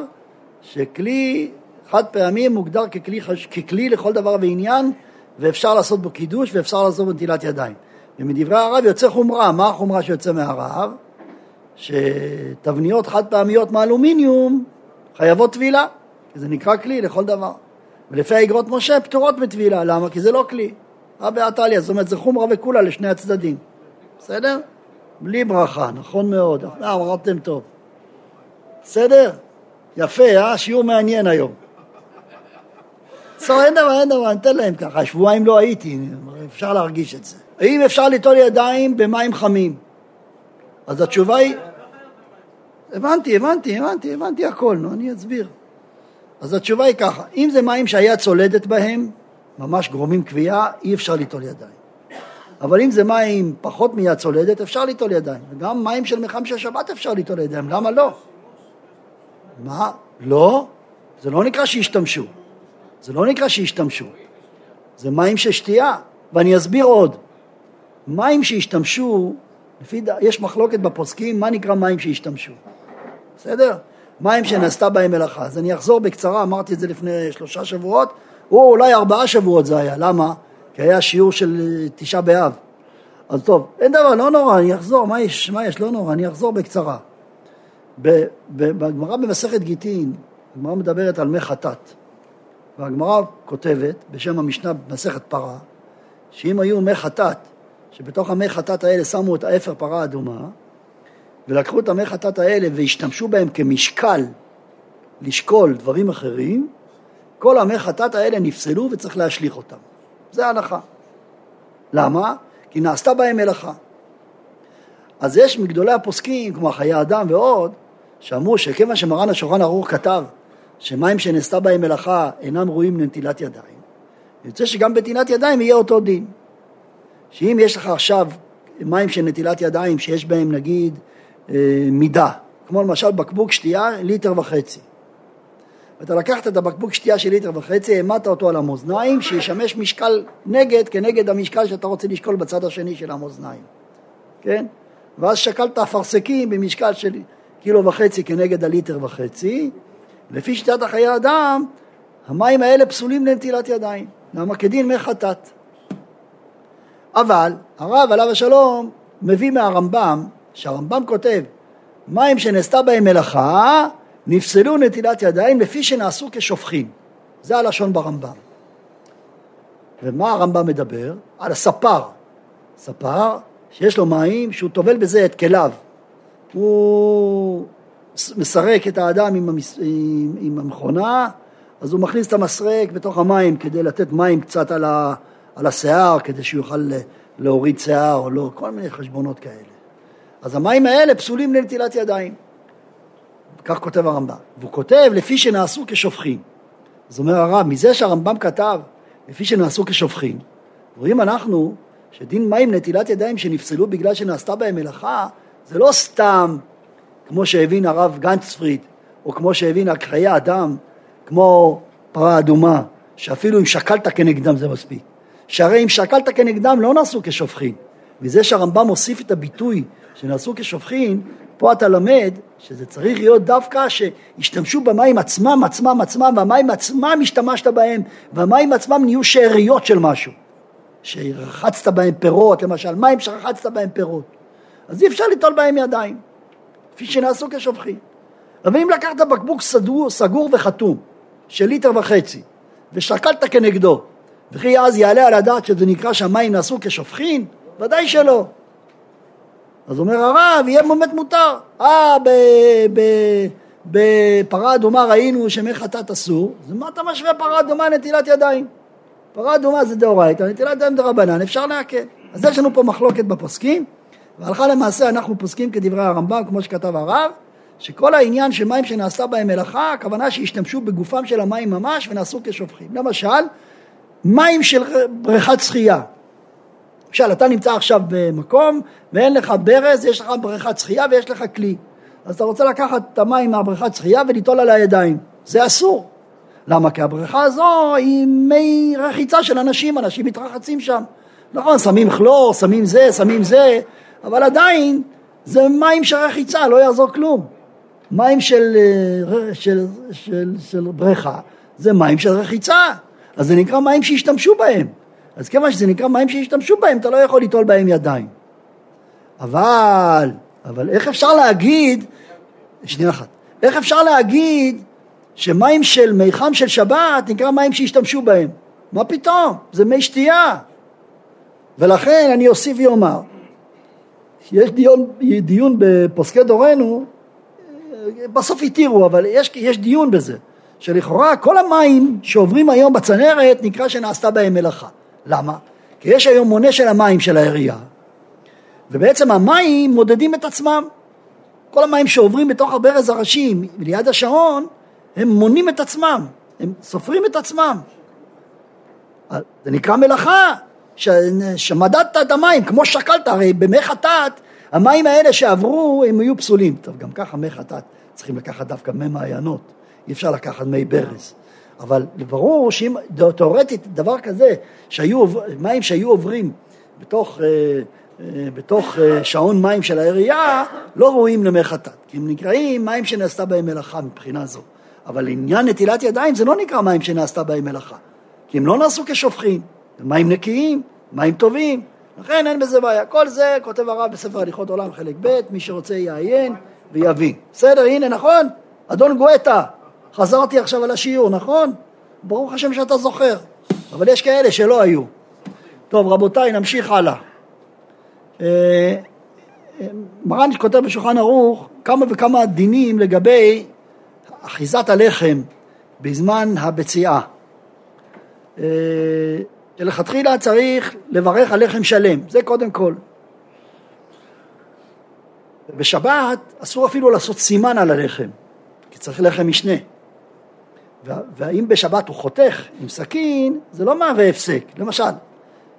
שכלי חד פעמי מוגדר ככלי, ככלי לכל דבר ועניין ואפשר לעשות בו קידוש ואפשר לעשות בו נטילת ידיים. ומדברי הרב יוצא חומרה, מה החומרה שיוצא מהרב? שתבניות חד פעמיות מאלומיניום חייבות טבילה, כי זה נקרא כלי לכל דבר. ולפי האגרות משה פטורות מטבילה, למה? כי זה לא כלי. רבי עתליה, זאת אומרת זה חומרה וכולה לשני הצדדים. בסדר? בלי ברכה, נכון מאוד. אה, אמרתם טוב. בסדר? יפה, אה? שיעור מעניין היום. בסדר, אין דבר, אין דבר, ניתן להם ככה. שבועיים לא הייתי, אפשר להרגיש את זה. האם אפשר ליטול ידיים במים חמים? אז התשובה היא... הבנתי, הבנתי, הבנתי, הבנתי הכל, נו, אני אסביר. אז התשובה היא ככה, אם זה מים שהיד צולדת בהם, ממש גורמים כווייה, אי אפשר ליטול ידיים. אבל אם זה מים פחות מיד צולדת, אפשר ליטול ידיים. וגם מים של מחם של שבת אפשר ליטול ידיים, למה לא? מה? לא? זה לא נקרא שהשתמשו. זה לא נקרא שהשתמשו. זה מים של שתייה, ואני אסביר עוד. מים שהשתמשו, לפי, יש מחלוקת בפוסקים, מה נקרא מים שהשתמשו, בסדר? מים שנעשתה בהם מלאכה. אז אני אחזור בקצרה, אמרתי את זה לפני שלושה שבועות, או אולי ארבעה שבועות זה היה, למה? כי היה שיעור של תשעה באב. אז טוב, אין דבר, לא נורא, אני אחזור, מה יש, מה יש, לא נורא, אני אחזור בקצרה. בגמרא במסכת גיטין, הגמרא מדברת על מי חטאת, והגמרא כותבת, בשם המשנה במסכת פרה, שאם היו מי חטאת שבתוך המי חטאת האלה שמו את האפר פרה אדומה, ולקחו את המי חטאת האלה והשתמשו בהם כמשקל לשקול דברים אחרים, כל המי חטאת האלה נפסלו וצריך להשליך אותם. זה ההלכה. למה? כי נעשתה בהם מלאכה. אז יש מגדולי הפוסקים, כמו חיי אדם ועוד, שאמרו שכיוון שמרן השולחן ערוך כתב שמים שנעשתה בהם מלאכה אינם ראויים לנטילת ידיים, יוצא שגם בנטילת ידיים יהיה אותו דין. שאם יש לך עכשיו מים של נטילת ידיים שיש בהם נגיד מידה, כמו למשל בקבוק שתייה ליטר וחצי, ואתה לקחת את הבקבוק שתייה של ליטר וחצי, העמדת אותו על המאזניים, שישמש משקל נגד כנגד המשקל שאתה רוצה לשקול בצד השני של המאזניים, כן? ואז שקלת אפרסקים במשקל של קילו וחצי כנגד הליטר וחצי, לפי שיטת החיי אדם, המים האלה פסולים לנטילת ידיים. למה? כדין מי חטאת. אבל הרב עליו השלום מביא מהרמב"ם, שהרמב"ם כותב מים שנעשתה בהם מלאכה נפסלו נטילת ידיים לפי שנעשו כשופכים. זה הלשון ברמב"ם. ומה הרמב"ם מדבר? על הספר. ספר שיש לו מים שהוא טובל בזה את כליו. הוא מסרק את האדם עם, המס... עם המכונה, אז הוא מכניס את המסרק בתוך המים כדי לתת מים קצת על, ה... על השיער כדי שהוא יוכל להוריד שיער או לא, כל מיני חשבונות כאלה. אז המים האלה פסולים לנטילת ידיים. כך כותב הרמב"ם. והוא כותב לפי שנעשו כשופכים. אז אומר הרב, מזה שהרמב"ם כתב, לפי שנעשו כשופכין. רואים אנחנו שדין מים נטילת ידיים שנפסלו בגלל שנעשתה בהם מלאכה, זה לא סתם כמו שהבין הרב גנצפריד, או כמו שהבין הקחיי אדם, כמו פרה אדומה, שאפילו אם שקלת כנגדם זה מספיק. שהרי אם שקלת כנגדם לא נעשו כשופכין. וזה שהרמב"ם מוסיף את הביטוי שנעשו כשופכין, פה אתה למד שזה צריך להיות דווקא שהשתמשו במים עצמם, עצמם, עצמם, והמים עצמם השתמשת בהם, והמים עצמם נהיו שאריות של משהו. שרחצת בהם פירות, למשל, מים שרחצת בהם פירות. אז אי אפשר ליטול בהם ידיים, כפי שנעשו כשופכין. אבל אם לקחת בקבוק סדור, סגור וחתום של ליטר וחצי, ושקלת כנגדו, וכי אז יעלה על הדעת שזה נקרא שהמים נעשו כשופכין? ודאי שלא. אז אומר הרב, יהיה באמת מותר. אה, בפרה אדומה ראינו שמי חטאת אסור, אז מה אתה משווה פרה אדומה נטילת ידיים? פרה אדומה זה דאורייתא, נטילת ידיים דרבנן, אפשר להקל. אז יש לנו פה מחלוקת בפוסקים, והלכה למעשה אנחנו פוסקים כדברי הרמב"ם, כמו שכתב הרב, שכל העניין של מים שנעשתה בהם מלאכה, הכוונה שהשתמשו בגופם של המים ממש ונעשו כשופכים. למשל, מים של בריכת שחייה. למשל, אתה נמצא עכשיו במקום ואין לך ברז, יש לך בריכת שחייה ויש לך כלי. אז אתה רוצה לקחת את המים מהבריכת שחייה וליטול על הידיים. זה אסור. למה? כי הבריכה הזו היא מי רחיצה של אנשים, אנשים מתרחצים שם. נכון, שמים כלור, שמים זה, שמים זה, אבל עדיין זה מים של רחיצה, לא יעזור כלום. מים של, אה, של, של, של בריכה זה מים של רחיצה, אז זה נקרא מים שהשתמשו בהם. אז כיוון שזה נקרא מים שהשתמשו בהם, אתה לא יכול ליטול בהם ידיים. אבל, אבל איך אפשר להגיד, שנייה אחת, איך אפשר להגיד שמים של מיחם של שבת נקרא מים שהשתמשו בהם? מה פתאום? זה מי שתייה. ולכן אני אוסיף ואומר, יש דיון, דיון בפוסקי דורנו, בסוף התירו, אבל יש, יש דיון בזה, שלכאורה כל המים שעוברים היום בצנרת נקרא שנעשתה בהם מלאכה. למה? כי יש היום מונה של המים של העירייה, ובעצם המים מודדים את עצמם. כל המים שעוברים בתוך הברז הראשי ליד השעון, הם מונים את עצמם, הם סופרים את עצמם. זה נקרא מלאכה, ש... שמדדת את המים, כמו שקלת, הרי במי חטאת, המים האלה שעברו הם היו פסולים. טוב, גם ככה מי חטאת צריכים לקחת דווקא מי מעיינות, אי אפשר לקחת מי ברז. אבל ברור שאם תאורטית דבר כזה, שהיו, מים שהיו עוברים בתוך, אה, אה, בתוך אה, שעון מים של העירייה, לא ראויים למי חטאת, כי הם נקראים מים שנעשתה בהם מלאכה מבחינה זו. אבל עניין נטילת ידיים זה לא נקרא מים שנעשתה בהם מלאכה, כי הם לא נעשו כשופכים, הם מים נקיים, מים טובים, לכן אין בזה בעיה. כל זה כותב הרב בספר הליכות עולם חלק ב', מי שרוצה יעיין ויבין. בסדר, הנה נכון? אדון גואטה, חזרתי עכשיו על השיעור, נכון? ברוך השם שאתה זוכר, אבל יש כאלה שלא היו. טוב, רבותיי, נמשיך הלאה. אה, אה, מרן כותב בשולחן ערוך כמה וכמה דינים לגבי אחיזת הלחם בזמן הבציעה. אה, שלכתחילה צריך לברך על לחם שלם, זה קודם כל. בשבת אסור אפילו לעשות סימן על הלחם, כי צריך לחם משנה. והאם בשבת הוא חותך עם סכין, זה לא מהווה הפסק. למשל,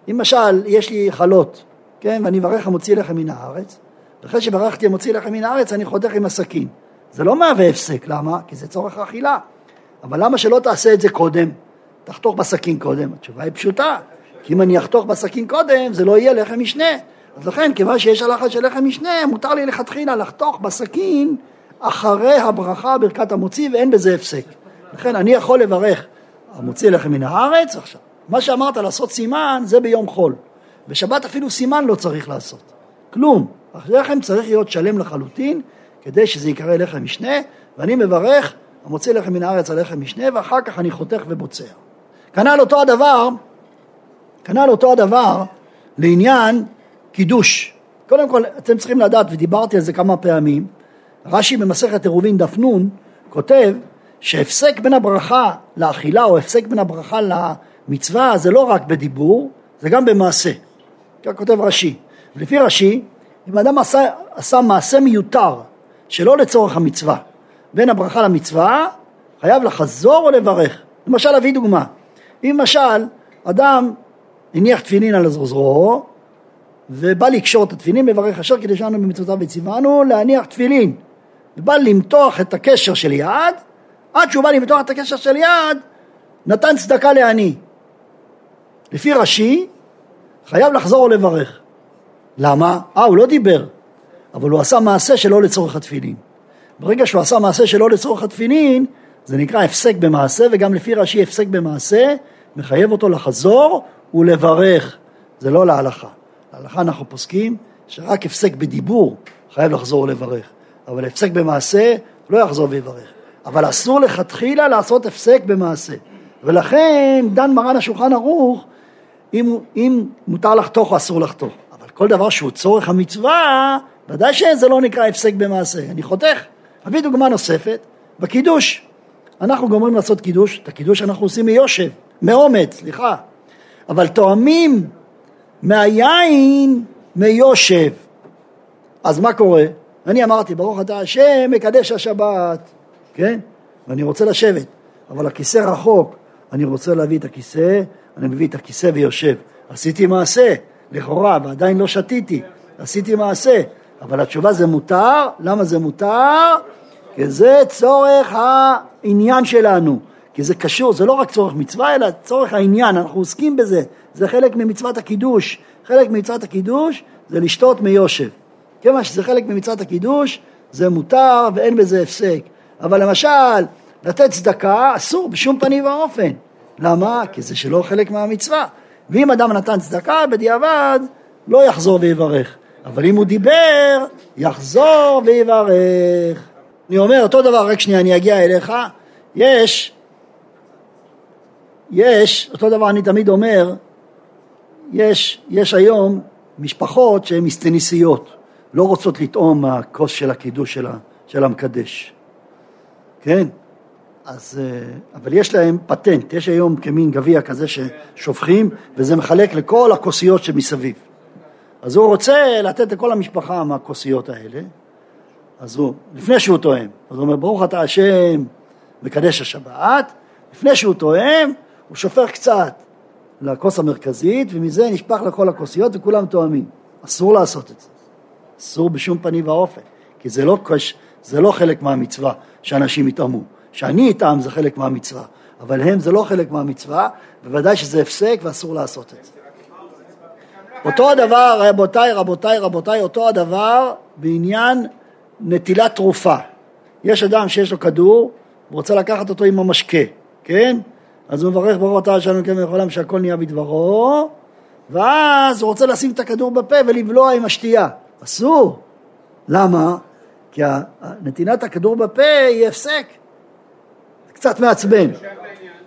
אם למשל יש לי חלות, כן, ואני מברך המוציא לחם מן הארץ, ואחרי שברכתי המוציא לחם מן הארץ אני חותך עם הסכין. זה לא מהווה הפסק, למה? כי זה צורך אכילה. אבל למה שלא תעשה את זה קודם? תחתוך בסכין קודם. התשובה היא פשוטה, כי אם אני אחתוך בסכין קודם, זה לא יהיה לחם משנה. אז לכן, כיוון שיש הלכה של לחם משנה, מותר לי לכתחילה לחתוך בסכין אחרי הברכה, ברכת המוציא, ואין בזה הפסק. לכן אני יכול לברך המוציא לחם מן הארץ עכשיו. מה שאמרת לעשות סימן זה ביום חול. בשבת אפילו סימן לא צריך לעשות. כלום. לחם צריך להיות שלם לחלוטין כדי שזה ייקרא לחם משנה, ואני מברך המוציא לחם מן הארץ על לחם משנה, ואחר כך אני חותך ובוצע. כנ"ל אותו הדבר, כנ"ל אותו הדבר לעניין קידוש. קודם כל, אתם צריכים לדעת, ודיברתי על זה כמה פעמים, רש"י במסכת עירובין דף נ' כותב שהפסק בין הברכה לאכילה או הפסק בין הברכה למצווה זה לא רק בדיבור, זה גם במעשה. כך כותב רש"י. לפי רש"י, אם אדם עשה, עשה מעשה מיותר שלא לצורך המצווה, בין הברכה למצווה, חייב לחזור או לברך. למשל, אביא דוגמה. אם למשל אדם הניח תפילין על זרועו ובא לקשור את התפילין, מברך אשר כדי שלנו במצוותיו וציוונו להניח תפילין. ובא למתוח את הקשר של יד, עד שהוא בא למתוח את הקשר של יד, נתן צדקה לעני. לפי רש"י, חייב לחזור ולברך. למה? אה, הוא לא דיבר, אבל הוא עשה מעשה שלא לצורך התפילין. ברגע שהוא עשה מעשה שלא לצורך התפילין, זה נקרא הפסק במעשה, וגם לפי רש"י הפסק במעשה, מחייב אותו לחזור ולברך. זה לא להלכה. להלכה אנחנו פוסקים שרק הפסק בדיבור חייב לחזור ולברך, אבל הפסק במעשה לא יחזור ויברך. אבל אסור לכתחילה לעשות הפסק במעשה. ולכן דן מרן השולחן ערוך אם, אם מותר לחתוך או אסור לחתוך. אבל כל דבר שהוא צורך המצווה, ודאי שזה לא נקרא הפסק במעשה. אני חותך. אביא דוגמה נוספת, בקידוש. אנחנו גומרים לעשות קידוש, את הקידוש אנחנו עושים מיושב, מאומץ, סליחה. אבל תואמים מהיין מיושב. אז מה קורה? אני אמרתי, ברוך אתה השם, מקדש השבת, כן? ואני רוצה לשבת, אבל הכיסא רחוק, אני רוצה להביא את הכיסא, אני מביא את הכיסא ויושב. עשיתי מעשה, לכאורה, ועדיין לא שתיתי, עשיתי מעשה, אבל התשובה זה מותר, למה זה מותר? כי זה צורך העניין שלנו, כי זה קשור, זה לא רק צורך מצווה, אלא צורך העניין, אנחנו עוסקים בזה, זה חלק ממצוות הקידוש, חלק ממצוות הקידוש זה לשתות מיושב. כיוון שזה חלק ממצוות הקידוש, זה מותר ואין בזה הפסק. אבל למשל, לתת צדקה אסור בשום פנים ואופן. למה? כי זה שלא חלק מהמצווה. ואם אדם נתן צדקה, בדיעבד לא יחזור ויברך. אבל אם הוא דיבר, יחזור ויברך. אני אומר אותו דבר, רק שנייה, אני אגיע אליך. יש, יש, אותו דבר אני תמיד אומר, יש, יש היום משפחות שהן מסטניסיות, לא רוצות לטעום מהכוס של הקידוש של, של המקדש, כן? אז, אה, אבל יש להם פטנט, יש היום כמין גביע כזה ששופכים וזה מחלק לכל הכוסיות שמסביב. אז הוא רוצה לתת לכל המשפחה מהכוסיות האלה, אז הוא, לפני שהוא טועם, אז הוא אומר ברוך אתה השם מקדש השבת, לפני שהוא טועם הוא שופך קצת לכוס המרכזית ומזה נשפך לכל הכוסיות וכולם טועמים. אסור לעשות את זה, אסור בשום פנים ואופן, כי זה לא, זה לא חלק מהמצווה שאנשים יטעמו. שאני אטעם זה חלק מהמצווה, אבל הם זה לא חלק מהמצווה, בוודאי שזה הפסק ואסור לעשות את זה. אותו הדבר, רבותיי, רבותיי, רבותיי, אותו הדבר בעניין נטילת תרופה. יש אדם שיש לו כדור, הוא רוצה לקחת אותו עם המשקה, כן? אז הוא מברך ברוך אתה שלנו כן ולעולם שהכל נהיה בדברו, ואז הוא רוצה לשים את הכדור בפה ולבלוע עם השתייה. אסור. למה? כי נתינת הכדור בפה היא הפסק. זה קצת מעצבן.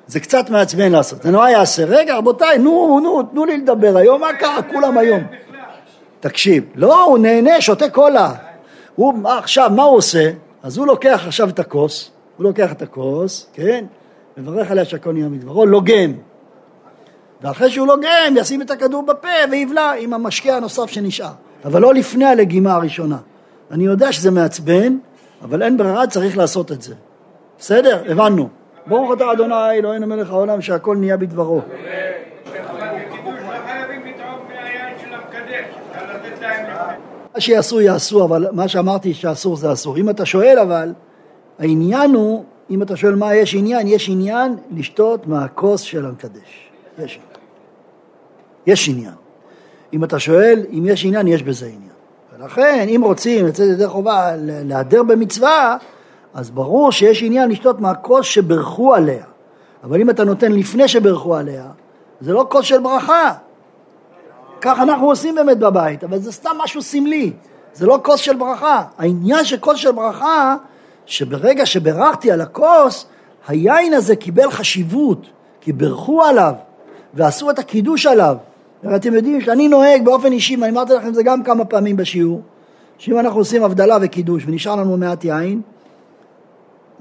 זה קצת מעצבן לעשות. זה נורא יעשה. רגע, רבותיי, נו, נו, תנו לי לדבר היום, מה קרה? כולם היום. תקשיב, לא, הוא נהנה, שותה קולה. הוא, עכשיו, מה הוא עושה? אז הוא לוקח עכשיו את הכוס, הוא לוקח את הכוס, כן? מברך עליה שהכל נהיה מדברו, לוגם. ואחרי שהוא לוגם, ישים את הכדור בפה ויבלע עם המשקה הנוסף שנשאר. אבל לא לפני הלגימה הראשונה. אני יודע שזה מעצבן, אבל אין ברירה, צריך לעשות את זה. בסדר? הבנו. ברוך אתה אדוני אלוהינו מלך העולם שהכל נהיה בדברו. מה שיעשו יעשו, אבל מה שאמרתי שאסור זה אסור. אם אתה שואל אבל, העניין הוא, אם אתה שואל מה יש עניין, יש עניין לשתות מהכוס של המקדש. יש עניין. יש עניין. אם אתה שואל אם יש עניין, יש בזה עניין. ולכן, אם רוצים לצאת ידי חובה להדר במצווה, אז ברור שיש עניין לשתות מהכוס שברכו עליה. אבל אם אתה נותן לפני שברכו עליה, זה לא כוס של ברכה. כך אנחנו עושים באמת בבית, אבל זה סתם משהו סמלי. זה לא כוס של ברכה. העניין של כוס של ברכה, שברגע שברכתי על הכוס, היין הזה קיבל חשיבות, כי ברכו עליו ועשו את הקידוש עליו. ואתם יודעים שאני נוהג באופן אישי, ואני אמרתי לכם את זה גם כמה פעמים בשיעור, שאם אנחנו עושים הבדלה וקידוש ונשאר לנו מעט יין,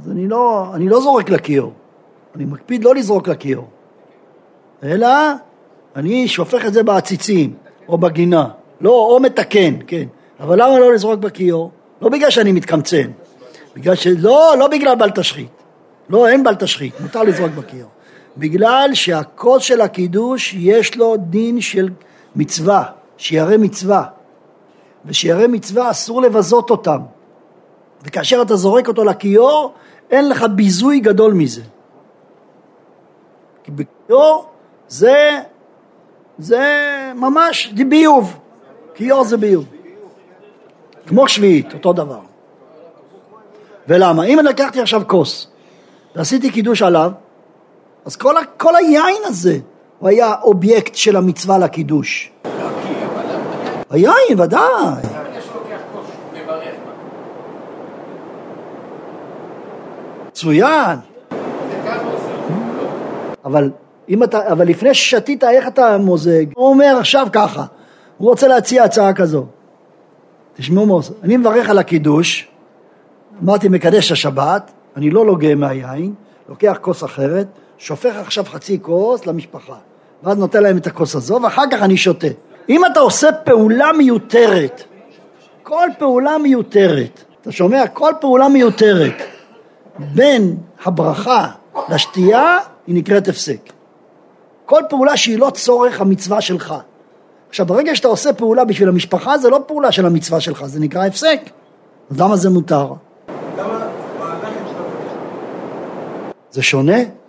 אז אני לא, אני לא זורק לכיור, אני מקפיד לא לזרוק לכיור, אלא אני שופך את זה בעציצים או בגינה, לא, או מתקן, כן, אבל למה לא לזרוק בכיור? לא בגלל שאני מתקמצן, בגלל ש... לא, בגלל בל תשחית, לא, אין בל תשחית, מותר לזרוק בכיור. בגלל שהכוס של הקידוש יש לו דין של מצווה, שירא מצווה. ושירא מצווה אסור לבזות אותם. וכאשר אתה זורק אותו לכיור, אין לך ביזוי גדול מזה. כי בכיור זה, זה ממש ביוב. כיור זה ביוב. כמו שביעית, אותו דבר. ולמה? אם אני לקחתי עכשיו כוס ועשיתי קידוש עליו, אז כל, כל היין הזה הוא היה אובייקט של המצווה לקידוש. היין, ודאי. מצוין. אבל אם אתה, אבל לפני ששתית, איך אתה מוזג? הוא אומר עכשיו ככה, הוא רוצה להציע הצעה כזו. תשמעו עושה. אני מברך על הקידוש, אמרתי מקדש השבת, אני לא לוגה מהיין, לוקח כוס אחרת, שופך עכשיו חצי כוס למשפחה, ואז נותן להם את הכוס הזו, ואחר כך אני שותה. אם אתה עושה פעולה מיותרת, כל פעולה מיותרת, אתה שומע? כל פעולה מיותרת בין הברכה לשתייה היא נקראת הפסק. כל פעולה שהיא לא צורך המצווה שלך. עכשיו, ברגע שאתה עושה פעולה בשביל המשפחה, זה לא פעולה של המצווה שלך, זה נקרא הפסק. אז למה זה מותר? זה שונה?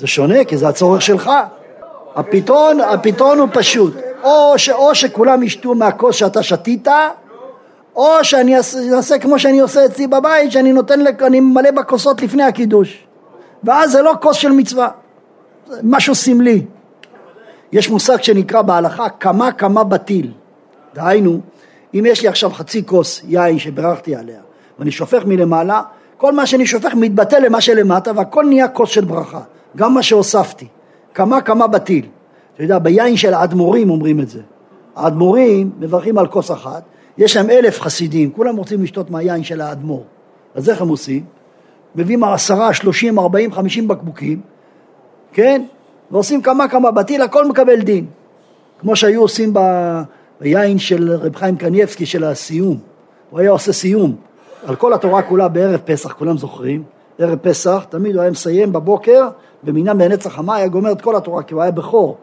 זה שונה, כי זה הצורך שלך. הפתרון, הפתרון הוא פשוט. או, ש, או שכולם ישתו מהכוס שאתה שתית, או שאני אעשה כמו שאני עושה אצלי בבית, שאני נותן, אני ממלא בכוסות לפני הקידוש. ואז זה לא כוס של מצווה, זה משהו סמלי. יש מושג שנקרא בהלכה כמה כמה בטיל. דהיינו, אם יש לי עכשיו חצי כוס יין שבירכתי עליה, ואני שופך מלמעלה, כל מה שאני שופך מתבטא למה שלמטה, והכל נהיה כוס של ברכה, גם מה שהוספתי. כמה כמה בטיל. אתה יודע, ביין של האדמו"רים אומרים את זה. האדמו"רים מברכים על כוס אחת, יש להם אלף חסידים, כולם רוצים לשתות מהיין של האדמו"ר. אז איך הם עושים? מביאים עשרה, שלושים, ארבעים, חמישים בקבוקים, כן? ועושים כמה כמה בטיל, הכל מקבל דין. כמו שהיו עושים. ביין של רב חיים קניאבסקי של הסיום. הוא היה עושה סיום על כל התורה כולה בערב פסח, כולם זוכרים. ערב פסח, תמיד הוא היה מסיים בבוקר, במינם לנצח חמה, היה גומר את כל התורה, כי הוא היה בכור.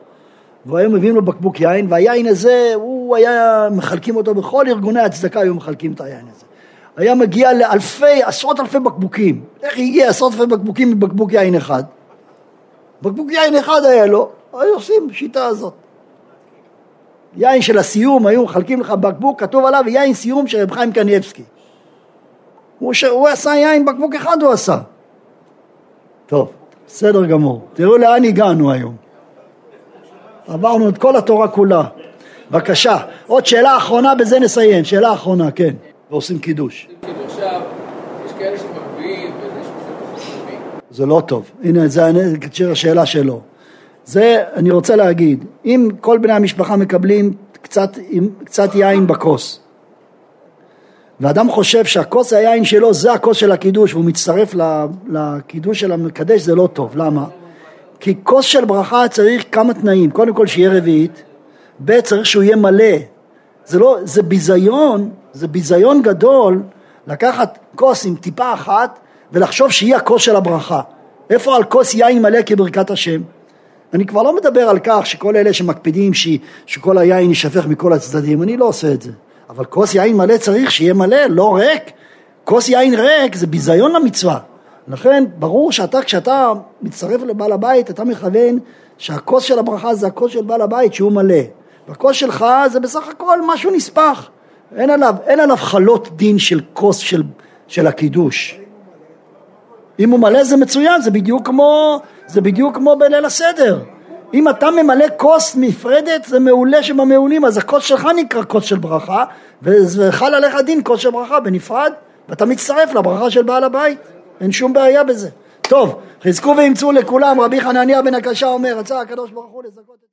והיו מביאים לו בקבוק יין, והיין הזה, הוא היה, מחלקים אותו בכל ארגוני הצדקה, היו מחלקים את היין הזה. היה מגיע לאלפי, עשרות אלפי בקבוקים. איך הגיע עשרות אלפי בקבוקים מבקבוק יין אחד? בקבוק יין אחד היה לו, היו עושים שיטה הזאת. יין של הסיום, היו מחלקים לך בקבוק, כתוב עליו יין סיום של רב חיים קניאבסקי. הוא, ש... הוא עשה יין, בקבוק אחד הוא עשה. טוב, בסדר גמור. תראו לאן הגענו היום. עברנו את כל התורה כולה. בבקשה. עוד שאלה אחרונה, בזה נסיים. שאלה אחרונה, כן. ועושים קידוש. כאלה שמגביהים זה לא טוב. הנה, זה השאלה שלו. זה, אני רוצה להגיד, אם כל בני המשפחה מקבלים קצת, קצת יין בכוס, ואדם חושב שהכוס היין שלו זה הכוס של הקידוש והוא מצטרף לקידוש של המקדש זה לא טוב, למה? כי כוס של ברכה צריך כמה תנאים, קודם כל שיהיה רביעית, ב' צריך שהוא יהיה מלא, זה לא, זה ביזיון, זה ביזיון גדול לקחת כוס עם טיפה אחת ולחשוב שהיא הכוס של הברכה. איפה על כוס יין מלא כברכת השם? אני כבר לא מדבר על כך שכל אלה שמקפידים ש, שכל היין יישפך מכל הצדדים, אני לא עושה את זה. אבל כוס יין מלא צריך שיהיה מלא, לא ריק. כוס יין ריק זה ביזיון למצווה. לכן ברור שאתה, כשאתה מצטרף לבעל הבית, אתה מכוון שהכוס של הברכה זה הכוס של בעל הבית שהוא מלא. והכוס שלך זה בסך הכל משהו נספח. אין עליו, אין עליו חלות דין של כוס של, של הקידוש. אם הוא מלא זה מצוין, זה בדיוק כמו, זה בדיוק כמו בליל הסדר. אם אתה ממלא כוס נפרדת זה מעולה שבמעולים אז הכוס שלך נקרא כוס של ברכה וחל עליך דין כוס של ברכה בנפרד ואתה מצטרף לברכה של בעל הבית. אין שום בעיה בזה. טוב חזקו ואמצו לכולם. רבי חנניה בן הקשה אומר רצה הקדוש ברוך הוא לזכות